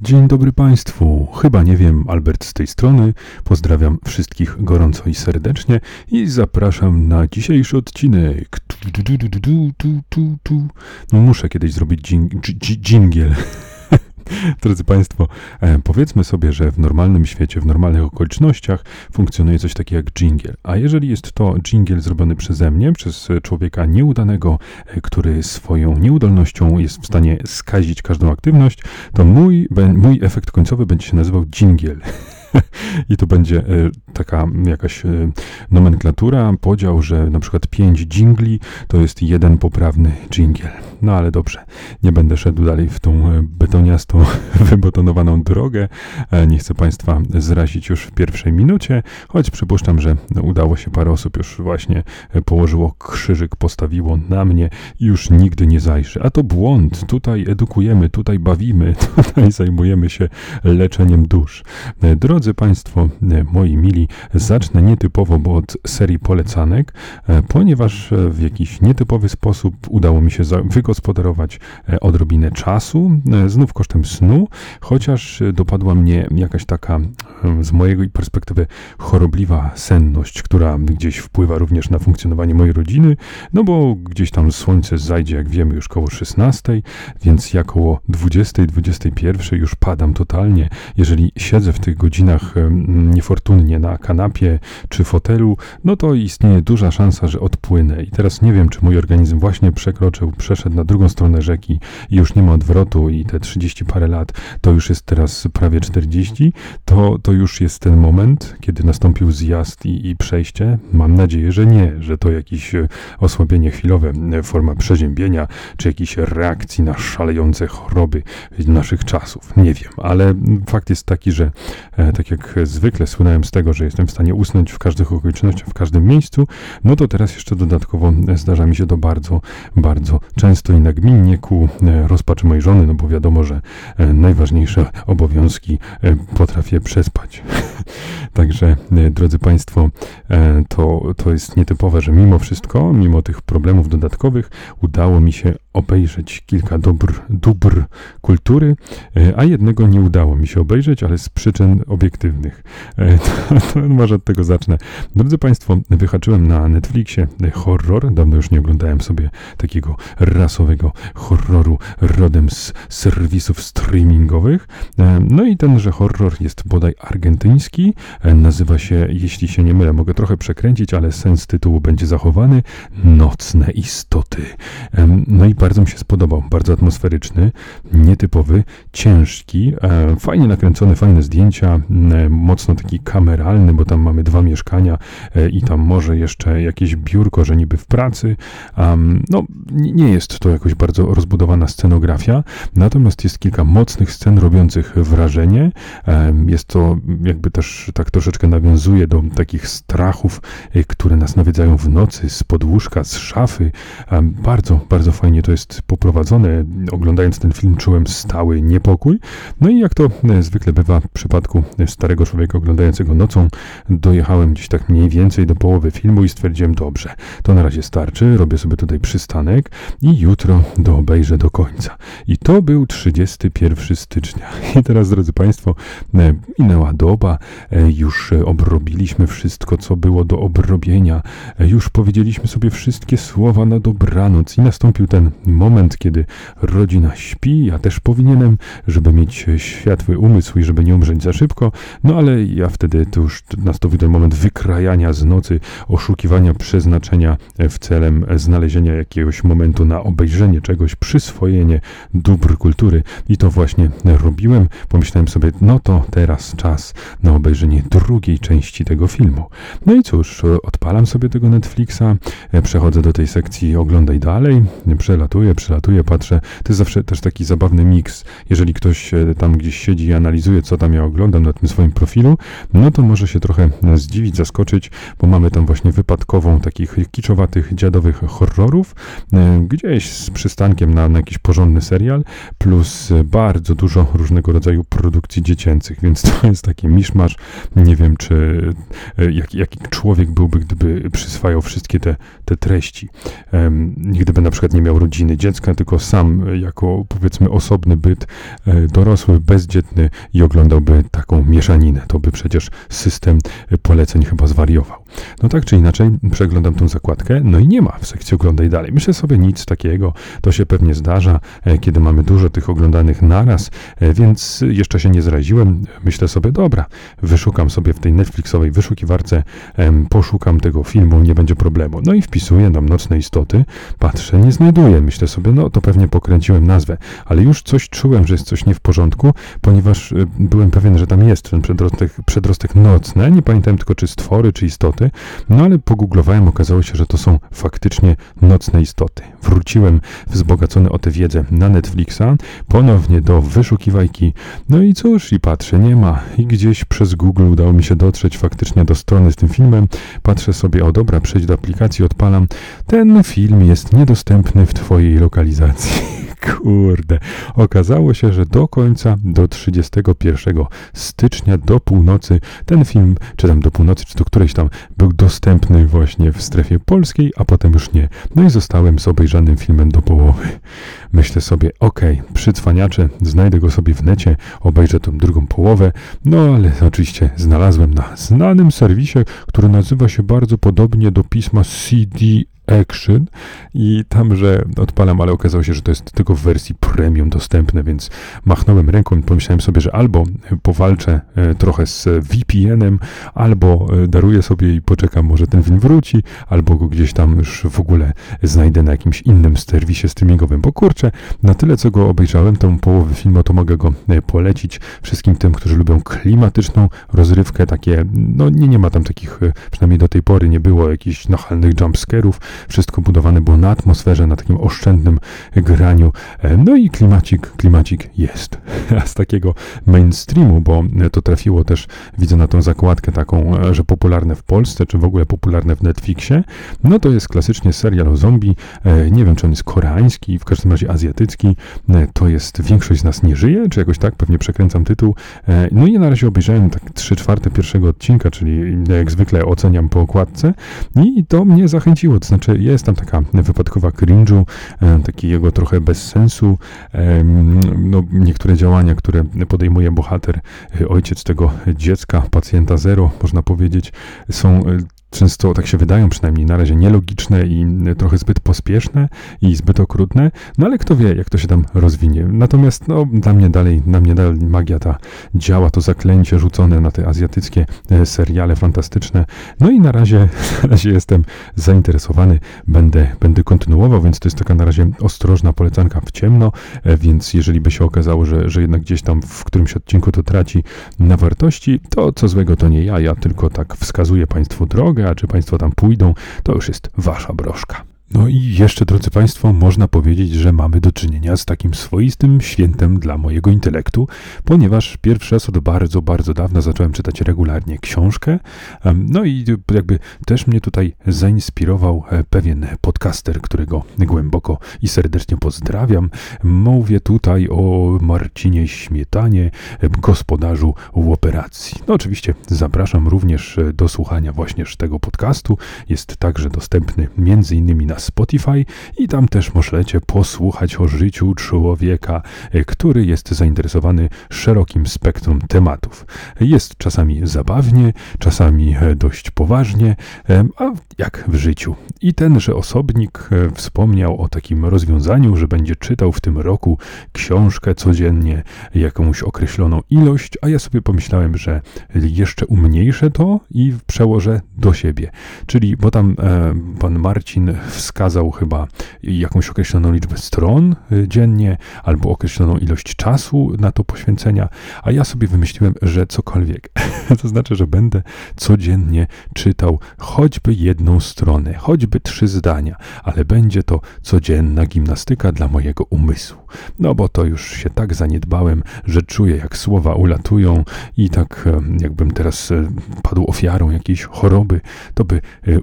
Dzień dobry Państwu. Chyba nie wiem, Albert z tej strony. Pozdrawiam wszystkich gorąco i serdecznie i zapraszam na dzisiejszy odcinek. No muszę kiedyś zrobić dżing, dż- dżingiel. Drodzy Państwo, e, powiedzmy sobie, że w normalnym świecie, w normalnych okolicznościach funkcjonuje coś takiego jak jingle. A jeżeli jest to jingle zrobiony przeze mnie, przez człowieka nieudanego, e, który swoją nieudolnością jest w stanie skazić każdą aktywność, to mój, mój efekt końcowy będzie się nazywał jingle. I to będzie e, taka jakaś e, nomenklatura, podział, że na przykład pięć jingli to jest jeden poprawny jingle. No ale dobrze, nie będę szedł dalej w tą e, betoniastą, wybetonowaną drogę. Nie chcę Państwa zrazić już w pierwszej minucie, choć przypuszczam, że udało się parę osób już właśnie położyło krzyżyk, postawiło na mnie i już nigdy nie zajrzy. A to błąd. Tutaj edukujemy, tutaj bawimy, tutaj zajmujemy się leczeniem dusz. E, Drodzy Państwo, e, moi mili, zacznę nietypowo, bo od serii polecanek, e, ponieważ e, w jakiś nietypowy sposób udało mi się wygospodarować odrobinę czasu, znów kosztem snu, chociaż dopadła mnie jakaś taka z mojej perspektywy chorobliwa senność, która gdzieś wpływa również na funkcjonowanie mojej rodziny, no bo gdzieś tam słońce zajdzie, jak wiemy, już koło 16, więc ja koło 20, 21 już padam totalnie. Jeżeli siedzę w tych godzinach em, niefortunnie na kanapie czy fotelu, no to istnieje duża szansa, że odpłynę. I teraz nie wiem, czy mój organizm właśnie przekroczył, przeszedł na drugą stronę rzeki i już nie ma odwrotu i te 30 parę lat, to już jest teraz prawie 40, to, to już jest ten moment, kiedy nastąpił zjazd i, i przejście. Mam nadzieję, że nie, że to jakieś e, osłabienie chwilowe, forma przeziębienia, czy jakiejś reakcji na szalejące choroby naszych czasów. Nie wiem, ale fakt jest taki, że e, tak jak zwykle słynąłem z tego, że jestem w stanie usnąć w każdych okolicznościach, w każdym miejscu, no to teraz jeszcze dodatkowo zdarza mi się to bardzo, bardzo często i nagminnie ku e, rozpaczy mojej żony, no bo wiadomo, że e, najważniejsze obowiązki e, potrafię przespać. Także, drodzy Państwo, to, to jest nietypowe, że mimo wszystko, mimo tych problemów dodatkowych, udało mi się obejrzeć kilka dóbr, dóbr kultury, e, a jednego nie udało mi się obejrzeć, ale z przyczyn obiektywnych. E, To, to może od tego zacznę. Drodzy Państwo, wyhaczyłem na Netflixie horror. Dawno już nie oglądałem sobie takiego rasowego horroru rodem z serwisów streamingowych. E, No i tenże horror jest bodaj argentyński. Nazywa się, jeśli się nie mylę, mogę trochę przekręcić, ale sens tytułu będzie zachowany. Nocne istoty. No i bardzo mi się spodobał. Bardzo atmosferyczny, nietypowy, ciężki, e, fajnie nakręcony, fajne zdjęcia, e, mocno taki kameralny, bo tam mamy dwa mieszkania e, i tam może jeszcze jakieś biurko, że niby w pracy. Am, no, nie jest to jakoś bardzo rozbudowana scenografia, natomiast jest kilka mocnych scen robiących wrażenie. Em, Jest to jakby też tak troszeczkę nawiązuje do takich strachów, e, które nas nawiedzają w nocy, z podłóżka, z szafy. Em, Bardzo, bardzo fajnie to jest poprowadzone. Oglądając ten film czułem stały niepokój. No i jak to e, zwykle bywa w przypadku starego człowieka oglądającego nocą, dojechałem gdzieś tak mniej więcej do połowy filmu i stwierdziłem, dobrze, to na razie starczy, robię sobie tutaj przystanek i jutro do obejrzę do końca. I to był 31 stycznia. I teraz, drodzy Państwo, e, minęła doba, e, już obrobiliśmy wszystko, co było do obrobienia, już powiedzieliśmy sobie wszystkie słowa na dobranoc i nastąpił ten moment, kiedy rodzina śpi, ja też powinienem, żeby mieć światły umysł i żeby nie umrzeć za szybko, no ale ja wtedy to już nastąpił ten moment wykrajania z nocy, oszukiwania przeznaczenia e, w celem znalezienia jakiegoś momentu na obejrzenie czegoś, przyswojenie dóbr kultury i to właśnie robiłem. Pomyślałem sobie, no to teraz czas na obejrzenie drugiej części tego filmu. No i cóż, odpalam sobie tego Netflixa, e, przechodzę do tej sekcji oglądaj dalej, przelatuję, przelatuję, patrzę. To jest zawsze też taki zabawny miks. Jeżeli ktoś e, tam gdzieś siedzi i analizuje, co tam ja oglądam na tym swoim profilu, no to może się trochę e, zdziwić, zaskoczyć, bo mamy tam właśnie wypadkową takich kiczowatych, dziadowych horrorów, e, gdzieś z przystankiem na, na jakiś porządny serial, plus bardzo dużo różnego rodzaju produkcji dziecięcych, więc to jest taki miszmasz. Nie wiem, czy jak, jaki człowiek byłby, gdyby przyswajał wszystkie te, te treści. Gdyby na przykład nie miał rodziny, rodziny dziecka, tylko sam jako powiedzmy osobny byt dorosły, bezdzietny i oglądałby taką mieszaninę. To by przecież system poleceń chyba zwariował. No tak czy inaczej, przeglądam tą zakładkę, no i nie ma w sekcji oglądaj dalej. Myślę sobie nic takiego, to się pewnie zdarza, kiedy mamy dużo tych oglądanych naraz, więc jeszcze się nie zraziłem. Myślę sobie, dobra, wyszukam sobie w tej Netflixowej wyszukiwarce, poszukam tego filmu, nie będzie problemu. No i wpisuję tam nocne istoty, patrzę, nie znajduję. Myślę sobie, no to pewnie pokręciłem nazwę, ale już coś czułem, że jest coś nie w porządku, ponieważ e, byłem pewien, że tam jest ten przedrostek, przedrostek nocny. Nie pamiętam tylko, czy stwory, czy istoty, no ale pogooglowałem, okazało się, że to są faktycznie nocne istoty. Wróciłem wzbogacony o tę wiedzę na Netflixa, ponownie do wyszukiwajki, no i cóż, i patrzę, nie ma. I gdzieś przez Google udało mi się dotrzeć faktycznie do strony z tym filmem. Patrzę sobie, o dobra, przejdź do aplikacji, odpalam. Ten film jest niedostępny w Twojej lokalizacji. Kurde. Okazało się, że do końca, do 31 stycznia, do północy, ten film, czy tam do północy, czy do którejś tam, był dostępny właśnie w strefie polskiej, a potem już nie. No i zostałem z obejrzanym filmem do połowy. Myślę sobie, okej, okay, przycwaniacze, znajdę go sobie w necie, obejrzę tą drugą połowę, no ale oczywiście znalazłem na znanym serwisie, który nazywa się bardzo podobnie do pisma CD Action i tam, że odpalam, ale okazało się, że to jest tylko w wersji premium dostępne, więc machnąłem ręką i pomyślałem sobie, że albo powalczę e, trochę z VPN-em, albo e, daruję sobie i poczekam, może ten film wróci, albo go gdzieś tam już w ogóle znajdę na jakimś innym serwisie streamingowym, bo kurczę, na tyle co go obejrzałem, tą połowę filmu, to mogę go e, polecić wszystkim tym, którzy lubią klimatyczną rozrywkę, takie, no nie, nie ma tam takich, przynajmniej do tej pory nie było jakichś nachalnych jumpscarów, wszystko budowane było na atmosferze, na takim oszczędnym graniu. E, no i klimacik, klimacik jest. Z takiego mainstreamu, bo to trafiło też, widzę na tą zakładkę taką, e, że popularne w Polsce, czy w ogóle popularne w Netflixie, no to jest klasycznie serial o zombie. E, nie wiem, czy on jest koreański, w każdym razie azjatycki. To jest Większość z nas nie żyje, czy jakoś tak, pewnie przekręcam tytuł. No i na razie obejrzałem tak 3 czwarte pierwszego odcinka, czyli jak zwykle oceniam po okładce i to mnie zachęciło, to znaczy jest tam taka wypadkowa cringe'u, e, takiego trochę bez sensu. No, niektóre działania, które podejmuje bohater, e, ojciec tego dziecka, pacjenta zero, można powiedzieć, są e, często tak się wydają przynajmniej na razie nielogiczne i trochę zbyt pospieszne i zbyt okrutne, no ale kto wie, jak to się tam rozwinie. Natomiast no, dla mnie dalej, na mnie dalej magia ta działa, to zaklęcie rzucone na te azjatyckie e, seriale fantastyczne. No i na razie, na razie jestem zainteresowany, będę, będę kontynuował, więc to jest taka na razie ostrożna polecanka w ciemno, e, więc jeżeli by się okazało, że, że jednak gdzieś tam w którymś odcinku to traci na wartości, to co złego to nie ja, ja tylko tak wskazuję Państwu drogę, a czy Państwo tam pójdą, to już jest Wasza broszka. No i jeszcze, drodzy Państwo, można powiedzieć, że mamy do czynienia z takim swoistym świętem dla mojego intelektu, ponieważ pierwszy raz od bardzo, bardzo dawna zacząłem czytać regularnie książkę. No i jakby też mnie tutaj zainspirował e, pewien podcaster, którego głęboko i serdecznie pozdrawiam. Mówię tutaj o Marcinie Śmietanie, gospodarzu operacji. No oczywiście zapraszam również e, do słuchania właśnie tego podcastu. Jest także dostępny między innymi na Spotify i tam też możecie posłuchać o życiu człowieka, e, który jest zainteresowany szerokim spektrum tematów. Jest czasami zabawnie, czasami e, dość poważnie, e, a jak w życiu. I tenże osobnik wspomniał o takim rozwiązaniu, że będzie czytał w tym roku książkę codziennie, jakąś określoną ilość, a ja sobie pomyślałem, że jeszcze umniejszę to i przełożę do siebie. Czyli, bo tam pan Marcin wskazał chyba jakąś określoną liczbę stron y, dziennie, albo określoną ilość czasu na to poświęcenia, a ja sobie wymyśliłem, że cokolwiek. to znaczy, że będę codziennie czytał choćby jedną stronę, choćby trzy zdania, ale będzie to codzienna gimnastyka dla mojego umysłu. No bo to już się tak zaniedbałem, że czuję, jak słowa ulatują i tak e, jakbym teraz e, padł ofiarą jakiejś choroby, to by e,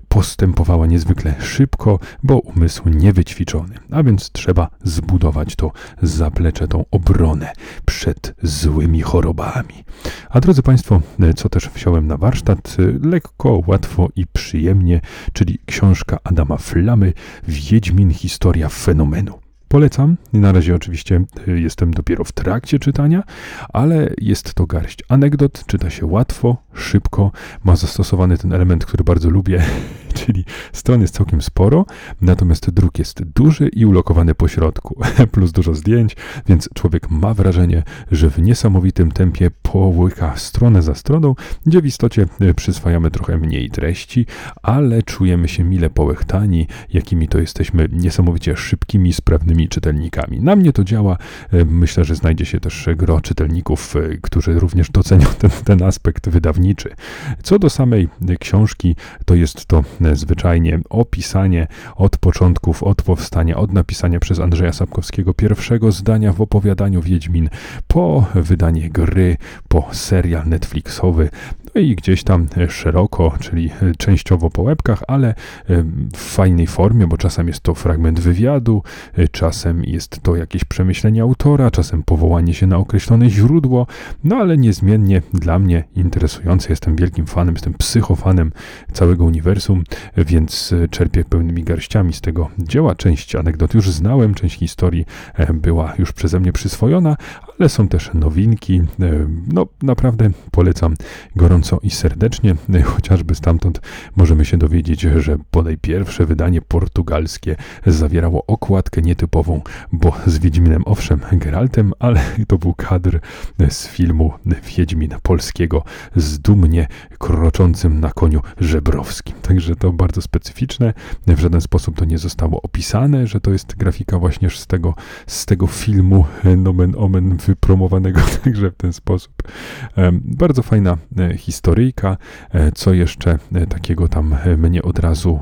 postępowała niezwykle szybko, bo umysł niewyćwiczony. A więc trzeba zbudować to zaplecze, tą obronę przed złymi chorobami. A drodzy Państwo, co też wziąłem na warsztat, lekko, łatwo i przyjemnie, czyli książka Adama Flamy Wiedźmin Historia Fenomenu. Polecam. Na razie oczywiście y, jestem dopiero w trakcie czytania, ale jest to garść anegdot, czyta się łatwo, szybko, ma zastosowany ten element, który bardzo lubię, czyli stron jest całkiem sporo, natomiast druk jest duży i ulokowany po środku, plus dużo zdjęć, więc człowiek ma wrażenie, że w niesamowitym tempie połyka stronę za stroną, gdzie w istocie y, przyswajamy trochę mniej treści, ale czujemy się mile połechtani, jakimi to jesteśmy niesamowicie szybkimi, sprawnymi czytelnikami. Na mnie to działa. Y, myślę, że znajdzie się też gro czytelników, y, którzy również docenią ten, ten aspekt Co do samej książki, to jest to zwyczajnie opisanie od początków, od powstania, od napisania przez Andrzeja Sapkowskiego pierwszego zdania w opowiadaniu Wiedźmin, po wydanie gry, po serial Netflixowy, i gdzieś tam szeroko, czyli częściowo po łebkach, ale w fajnej formie, bo czasem jest to fragment wywiadu, czasem jest to jakieś przemyślenie autora, czasem powołanie się na określone źródło, no ale niezmiennie dla mnie interesujące. Jestem wielkim fanem, jestem psychofanem całego uniwersum, więc czerpię pełnymi garściami z tego dzieła. Część anegdot już znałem, część historii była już przeze mnie przyswojona, ale są też nowinki. No naprawdę polecam gorąco i serdecznie, chociażby stamtąd możemy się dowiedzieć, że bodaj pierwsze wydanie portugalskie zawierało okładkę nietypową, bo z Wiedźminem owszem Geraltem, ale to był kadr z filmu Wiedźmin polskiego z dumnie kroczącym na koniu żebrowskim. Także to bardzo specyficzne. W żaden sposób to nie zostało opisane, że to jest grafika właśnie z tego, z tego filmu nomen omen wypromowanego także w ten sposób. Bardzo fajna e, historyjka. E, co jeszcze e, takiego tam mnie od razu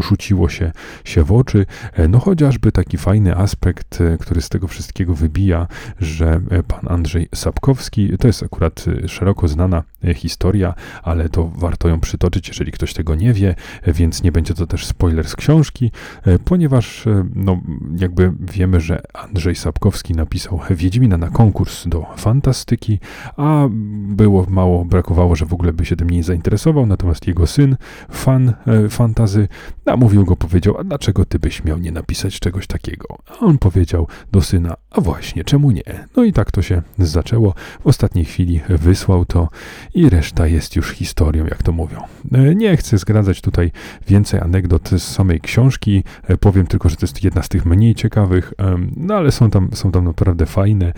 rzuciło się, się w oczy? No chociażby taki fajny aspekt, który z tego wszystkiego wybija, że pan Andrzej Sapkowski, to jest akurat szeroko znana historia, ale to warto ją przytoczyć, jeżeli ktoś tego nie wie, więc nie będzie to też spoiler z książki, ponieważ no, jakby wiemy, że Andrzej Sapkowski napisał Wiedźmina na konkurs do fantastyki, a było mało, brakowało, że w ogóle by się tym nie zainteresował, natomiast jego syn, fan e, fantazy, namówił go, powiedział, a dlaczego ty byś miał nie napisać czegoś takiego? A on powiedział do syna, a właśnie, czemu nie? No i tak to się zaczęło. W ostatniej chwili wysłał to i reszta jest już historią, jak to mówią. E, nie chcę zgradzać tutaj więcej anegdot z samej książki, e, powiem tylko, że to jest jedna z tych mniej ciekawych, no ale są tam, są tam naprawdę fajne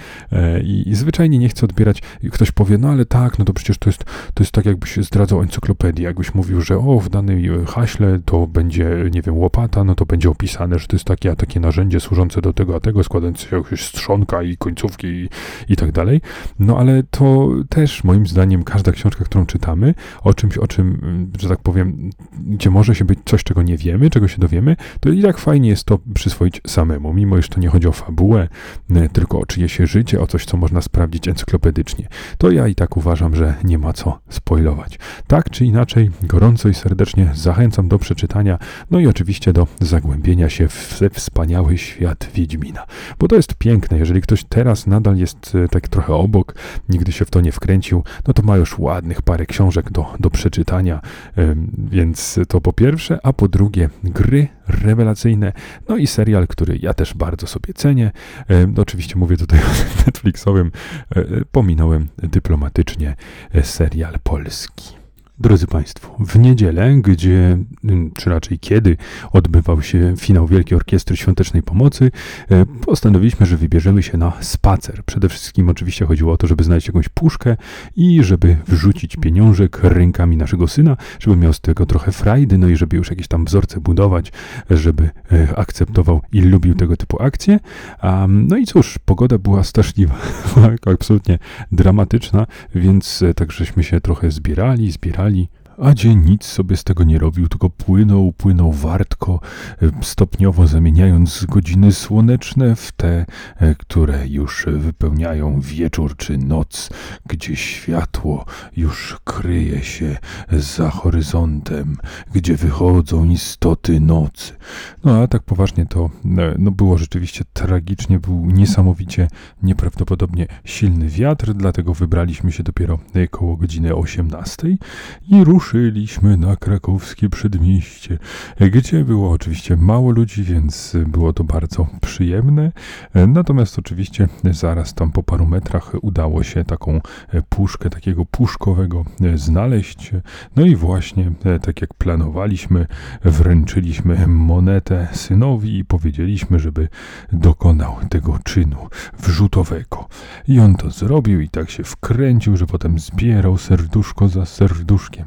i, i zwyczajnie nie chcę odbierać, ktoś powie, no ale tak, no to przecież to jest, to jest tak, jakbyś zdradzał encyklopedię, jakbyś mówił, że o, w danej haśle to będzie, nie wiem, łopata, no to będzie opisane, że to jest takie, a takie narzędzie służące do tego, a tego, składające się jakieś strzonka i końcówki i, i tak dalej. No ale to też moim zdaniem każda książka, którą czytamy, o czymś, o czym, że tak powiem, gdzie może się być coś, czego nie wiemy, czego się dowiemy, to i tak fajnie jest to przyswoić samemu, mimo iż to nie chodzi o fabułę, tylko o czyjeś życie, o coś, co można sprawdzić encyklopedycznie. To ja i tak uważam, że nie ma co spoilować. Tak czy inaczej, gorąco i serdecznie zachęcam do przeczytania, no i oczywiście do zagłębienia się w wspaniały świat Wiedźmina. Bo to jest piękne, jeżeli ktoś teraz nadal jest e, tak trochę obok, nigdy się w to nie wkręcił, no to ma już ładnych parę książek do, do przeczytania, więc to po pierwsze, a po drugie gry rewelacyjne, no i serial, który ja też bardzo sobie cenię. Oczywiście mówię tutaj o Netflixowym, e, e, pominąłem dyplomatycznie serial polski. Drodzy Państwo, w niedzielę, gdzie, mm, czy raczej kiedy, odbywał się finał Wielkiej Orkiestry Świątecznej Pomocy, e, postanowiliśmy, że wybierzemy się na spacer. Przede wszystkim oczywiście chodziło o to, żeby znaleźć jakąś puszkę i żeby wrzucić pieniążek rękami naszego syna, żeby miał z tego trochę frajdy, no i żeby już jakieś tam wzorce budować, żeby e, akceptował i lubił tego typu akcje. No i cóż, pogoda była straszliwa, absolutnie dramatyczna, więc e, tak żeśmy się trochę zbierali, zbierali, a dzień nic sobie z tego nie robił, tylko płynął, płynął wartko, e, stopniowo zamieniając godziny słoneczne w te, e, które już wypełniają wieczór czy noc, gdzie światło już kryje się za horyzontem, gdzie wychodzą istoty nocy. No a tak poważnie to e, no, było rzeczywiście tragicznie, był niesamowicie, nieprawdopodobnie silny wiatr, dlatego wybraliśmy się dopiero koło godziny 18 i rusz ruszyliśmy na krakowskie przedmieście, gdzie było oczywiście mało ludzi, więc było to bardzo przyjemne. Natomiast oczywiście zaraz tam po paru metrach udało się taką puszkę takiego puszkowego znaleźć. No i właśnie tak jak planowaliśmy, wręczyliśmy monetę synowi i powiedzieliśmy, żeby dokonał tego czynu wrzutowego. I on to zrobił i tak się wkręcił, że potem zbierał serduszko za serduszkiem.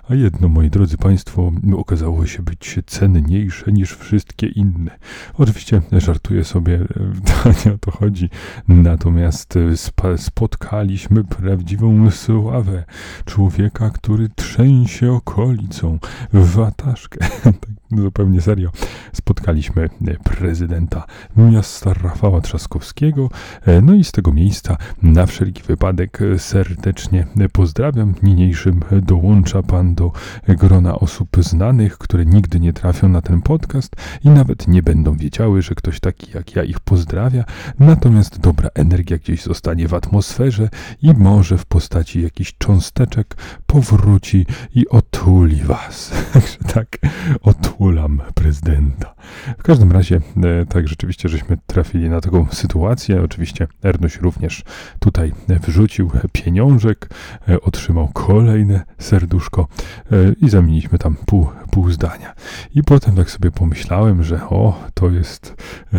A jedno, moi drodzy Państwo, okazało się być cenniejsze niż wszystkie inne. Oczywiście żartuję sobie, nie o to chodzi. Natomiast spotkaliśmy prawdziwą sławę człowieka, który trzęsie okolicą w wataszkę. Tak zupełnie serio. Spotkaliśmy prezydenta miasta Rafała Trzaskowskiego. No i z tego miejsca na wszelki wypadek serdecznie pozdrawiam. Niniejszym dołącza pan do grona osób znanych, które nigdy nie trafią na ten podcast i nawet nie będą wiedziały, że ktoś taki jak ja ich pozdrawia, natomiast dobra energia gdzieś zostanie w atmosferze i może w postaci jakichś cząsteczek powróci i otuli was. Także tak, otulam prezydenta. W każdym razie, e, tak rzeczywiście, żeśmy trafili na taką sytuację. Oczywiście Ernuś również tutaj wrzucił pieniążek, e, otrzymał kolejne serduszko e, i zamieniliśmy tam pół, pół zdania. I potem tak sobie pomyślałem, że o, to jest,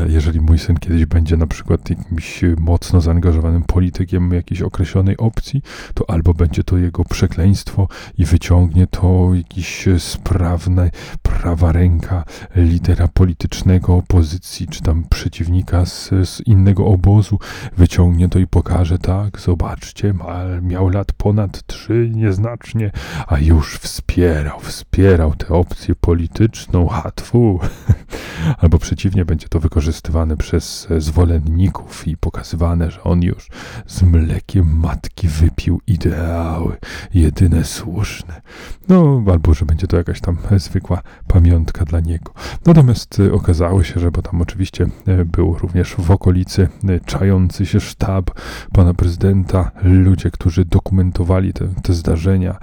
jeżeli mój syn kiedyś będzie na przykład jakimś mocno zaangażowanym politykiem jakiejś określonej opcji, to albo będzie to jego przekleństwo i wyciągnie to jakiś sprawny, prawa ręka lidera politycznego opozycji, czy tam przeciwnika z, z innego obozu, wyciągnie to i pokaże, tak, zobaczcie, ma, miał lat ponad trzy nieznacznie, a już wspierał, wspierał tę opcję polityczną, hatwu. Albo przeciwnie, będzie to wykorzystywane przez zwolenników i pokazywane, że on już z mlekiem matki wypił ideały, jedyne słuszne. No, albo że będzie to jakaś tam zwykła pamiątka dla niego. Natomiast e, okazało się, że bo tam oczywiście e, był również w okolicy e, czający się sztab pana prezydenta, ludzie, którzy dokumentowali te, te zdarzenia,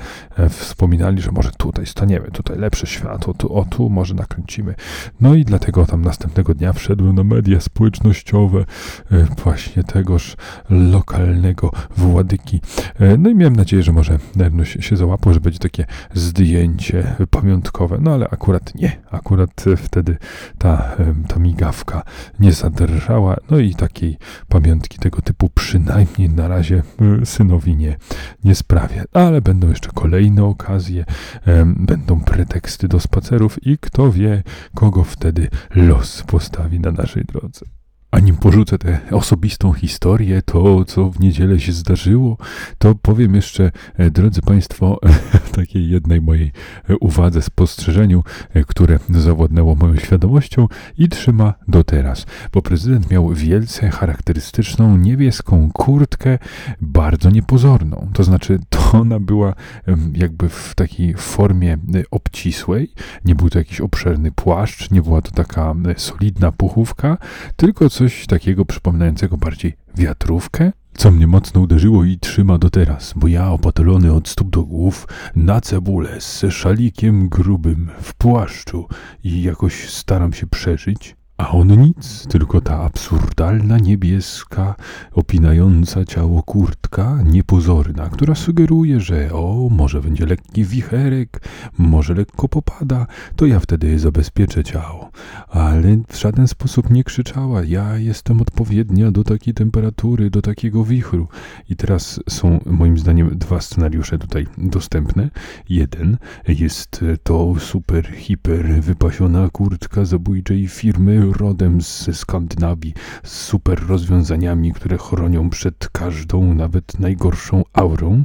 wspominali, że może tutaj staniemy, tutaj lepsze światło, tu, o tu może nakręcimy. No i dlatego tam następnego dnia wszedłem na media społecznościowe właśnie tegoż lokalnego władyki. No i miałem nadzieję, że może się załapał, że będzie takie zdjęcie pamiątkowe, no ale akurat nie. Akurat wtedy ta, ta migawka nie zadrżała, no i takiej pamiątki tego typu przynajmniej na razie e, synowi nie, nie sprawia. Ale będą jeszcze kolejne okazje, będą preteksty do spacerów i kto wie, kogo wtedy los postawi na naszej drodze. A nim porzucę tę osobistą historię, to co w niedzielę się zdarzyło, to powiem jeszcze, e, drodzy Państwo, takiej jednej mojej e, uwadze, spostrzeżeniu, e, które zawładnęło moją świadomością i trzyma do teraz. Bo prezydent miał wielce charakterystyczną niebieską kurtkę, bardzo niepozorną. To znaczy, to ona była jakby w takiej formie obcisłej, nie był to jakiś obszerny płaszcz, nie była to taka solidna puchówka, tylko coś takiego przypominającego bardziej wiatrówkę, co mnie mocno uderzyło i trzyma do teraz, bo ja opatolony od stóp do głów na cebulę z szalikiem grubym w płaszczu i jakoś staram się przeżyć, a on nic, tylko ta absurdalna niebieska, opinająca ciało kurtka, niepozorna, która sugeruje, że o, może będzie lekki wicherek, może lekko popada, to ja wtedy zabezpieczę ciało. Ale w żaden sposób nie krzyczała, ja jestem odpowiednia do takiej temperatury, do takiego wichru. I teraz są moim zdaniem dwa scenariusze tutaj dostępne. Jeden jest to super, hiper wypasiona kurtka zabójczej firmy rodem z Skandynawii, z super rozwiązaniami, które chronią przed każdą, nawet najgorszą aurą,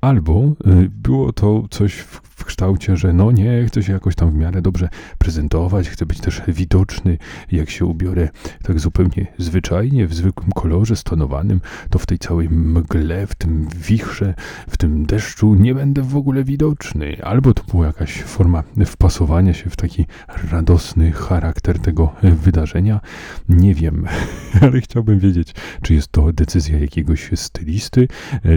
albo y, było to coś w kształcie, że no nie, chcę się jakoś tam w miarę dobrze prezentować, chcę być też widoczny, jak się ubiorę tak zupełnie zwyczajnie, w zwykłym kolorze stonowanym, to w tej całej mgle, w tym wichrze, w tym deszczu nie będę w ogóle widoczny. Albo to była jakaś forma wpasowania się w taki radosny charakter tego wydarzenia. Nie wiem, ale chciałbym wiedzieć, czy jest to decyzja jakiegoś stylisty,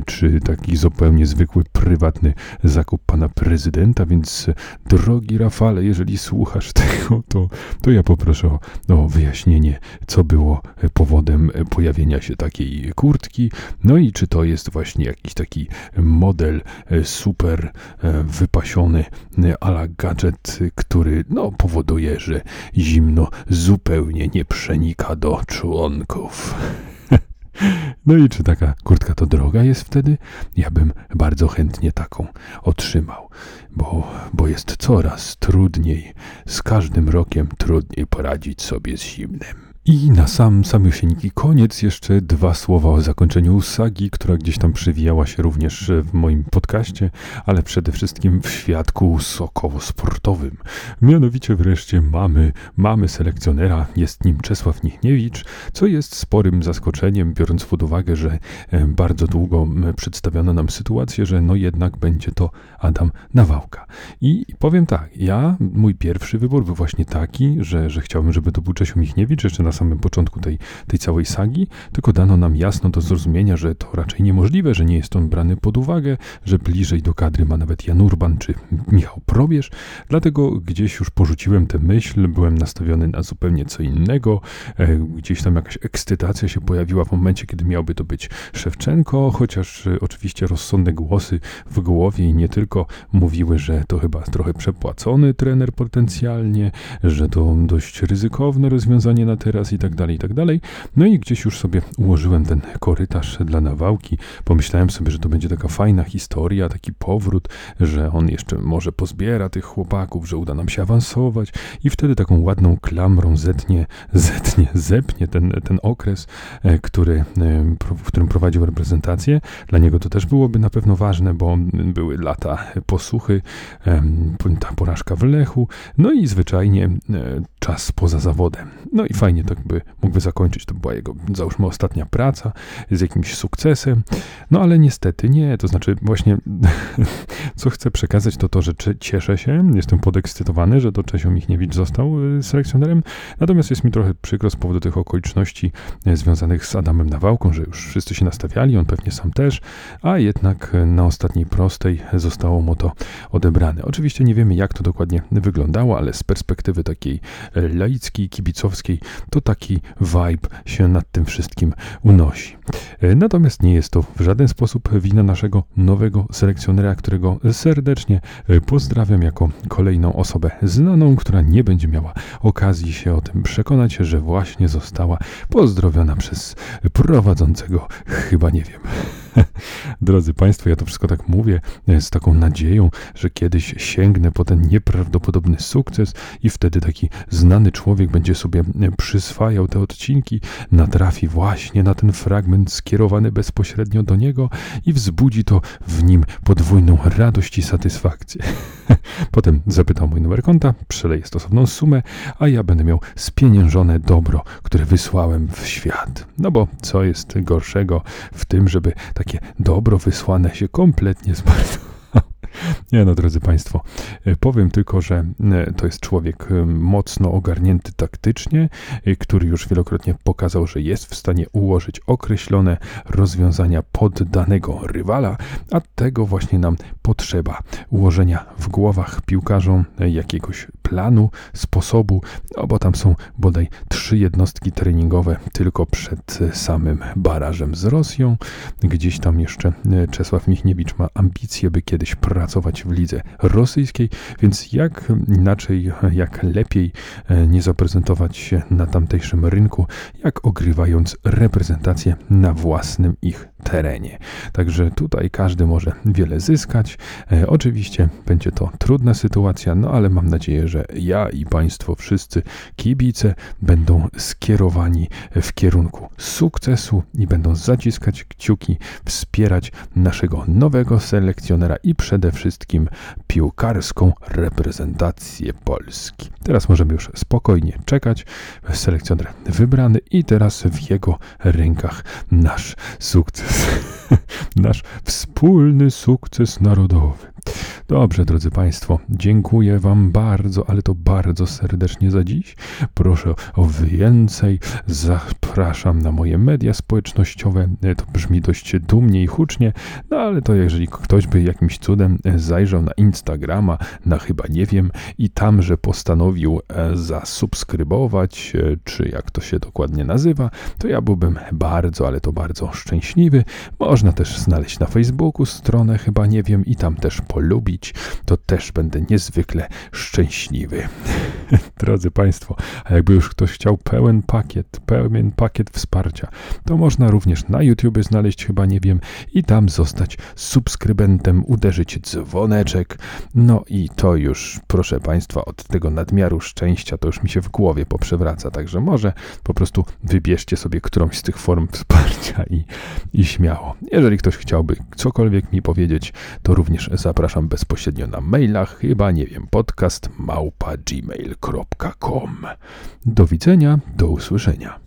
czy taki zupełnie zwykły, prywatny zakup pana prezydenta więc drogi Rafale, jeżeli słuchasz tego, to, to ja poproszę o, o wyjaśnienie, co było powodem pojawienia się takiej kurtki, no i czy to jest właśnie jakiś taki model super wypasiony ala gadżet, który no, powoduje, że zimno zupełnie nie przenika do członków. No i czy taka kurtka to droga jest wtedy? Ja bym bardzo chętnie taką otrzymał, bo, bo jest coraz trudniej, z każdym rokiem trudniej poradzić sobie z zimnem. I na sam samysieńki koniec jeszcze dwa słowa o zakończeniu sagi, która gdzieś tam przywijała się również w moim podcaście, ale przede wszystkim w świadku sokowo-sportowym. Mianowicie wreszcie mamy, mamy selekcjonera, jest nim Czesław Nichniewicz, co jest sporym zaskoczeniem, biorąc pod uwagę, że e, bardzo długo przedstawiono nam sytuację, że no jednak będzie to Adam Nawałka. I powiem tak, ja, mój pierwszy wybór był właśnie taki, że, że chciałbym, żeby to był Czesiu Michniewicz, jeszcze na na samym początku tej, tej całej sagi, tylko dano nam jasno do zrozumienia, że to raczej niemożliwe, że nie jest on brany pod uwagę, że bliżej do kadry ma nawet Jan Urban czy Michał Probierz. Dlatego gdzieś już porzuciłem tę myśl, byłem nastawiony na zupełnie co innego. E, gdzieś tam jakaś ekscytacja się pojawiła w momencie, kiedy miałby to być Szewczenko, chociaż e, oczywiście rozsądne głosy w głowie i nie tylko mówiły, że to chyba trochę przepłacony trener potencjalnie, że to dość ryzykowne rozwiązanie na teraz i tak dalej, i tak dalej. No i gdzieś już sobie ułożyłem ten korytarz dla nawałki. Pomyślałem sobie, że to będzie taka fajna historia, taki powrót, że on jeszcze może pozbiera tych chłopaków, że uda nam się awansować i wtedy taką ładną klamrą zetnie, zetnie, zepnie ten, ten okres, e, który, e, w którym prowadził reprezentację. Dla niego to też byłoby na pewno ważne, bo były lata posuchy, ta porażka w Lechu, no i zwyczajnie e, czas poza zawodem. No i fajnie tak by mógłby zakończyć. To była jego, załóżmy, ostatnia praca z jakimś sukcesem. No ale niestety nie. To znaczy, właśnie, co chcę przekazać, to to, że cieszę się, jestem podekscytowany, że to Czesio Michniewicz został y, selekcjonerem. Natomiast jest mi trochę przykro z powodu tych okoliczności y, związanych z Adamem Nawałką, że już wszyscy się nastawiali, on pewnie sam też, a jednak y, na ostatniej prostej zostało mu to odebrane. Oczywiście nie wiemy, jak to dokładnie wyglądało, ale z perspektywy takiej laickiej, kibicowskiej, to taki vibe się nad tym wszystkim unosi. E, natomiast nie jest to w żaden sposób wina naszego nowego selekcjonera, którego serdecznie e, pozdrawiam jako kolejną osobę znaną, która nie będzie miała okazji się o tym przekonać, że właśnie została pozdrowiona przez prowadzącego, chyba nie wiem. Drodzy Państwo, ja to wszystko tak mówię e, z taką nadzieją, że kiedyś sięgnę po ten nieprawdopodobny sukces i wtedy taki znany człowiek będzie sobie e, przyswajał te odcinki, natrafi właśnie na ten fragment skierowany bezpośrednio do niego i wzbudzi to w nim podwójną radość i satysfakcję. Potem zapytał mój numer konta, przeleję stosowną sumę, a ja będę miał spieniężone dobro, które wysłałem w świat. No bo co jest gorszego w tym, żeby takie dobro wysłane się kompletnie zmarnowało? Nie no, drodzy Państwo, e, powiem tylko, że e, to jest człowiek e, mocno ogarnięty taktycznie, który już wielokrotnie pokazał, że jest w stanie ułożyć określone rozwiązania pod danego rywala, a tego właśnie nam potrzeba. Ułożenia w głowach piłkarzom jakiegoś planu, sposobu, no bo tam są bodaj trzy jednostki treningowe tylko przed samym barażem z Rosją. Gdzieś tam jeszcze Czesław Michniewicz ma ambicje, by kiedyś pracować w lidze rosyjskiej, więc jak inaczej, jak lepiej e, nie zaprezentować się na tamtejszym rynku, jak ogrywając reprezentację na własnym ich terenie. Także tutaj każdy może wiele zyskać. E, oczywiście będzie to trudna sytuacja, no ale mam nadzieję, że ja i Państwo wszyscy kibice będą skierowani w kierunku sukcesu i będą zaciskać kciuki, wspierać naszego nowego selekcjonera i przede wszystkim piłkarską reprezentację Polski. Teraz możemy już spokojnie czekać. Selekcjoner wybrany i teraz w jego rękach nasz sukces, nasz wspólny sukces narodowy. Dobrze, drodzy Państwo, dziękuję Wam bardzo, ale to bardzo serdecznie za dziś. Proszę o więcej. Zapraszam na moje media społecznościowe. To brzmi dość dumnie i hucznie, no ale to jeżeli ktoś by jakimś cudem zajrzał na Instagrama, na chyba nie wiem, i tamże postanowił e, zasubskrybować, e, czy jak to się dokładnie nazywa, to ja byłbym bardzo, ale to bardzo szczęśliwy. Można też znaleźć na Facebooku stronę, chyba nie wiem, i tam też polubić, to też będę niezwykle szczęśliwy. Drodzy Państwo, a jakby już ktoś chciał pełen pakiet, pełen pakiet wsparcia, to można również na YouTube znaleźć, chyba nie wiem, i tam zostać subskrybentem, uderzyć dzwoneczek. No i to już, proszę Państwa, od tego nadmiaru szczęścia to już mi się w głowie poprzewraca, także może po prostu wybierzcie sobie którąś z tych form wsparcia i, i śmiało. Jeżeli ktoś chciałby cokolwiek mi powiedzieć, to również zapraszam bezpośrednio na mailach, chyba nie wiem, podcast małpa gmail.com. Do widzenia, do usłyszenia.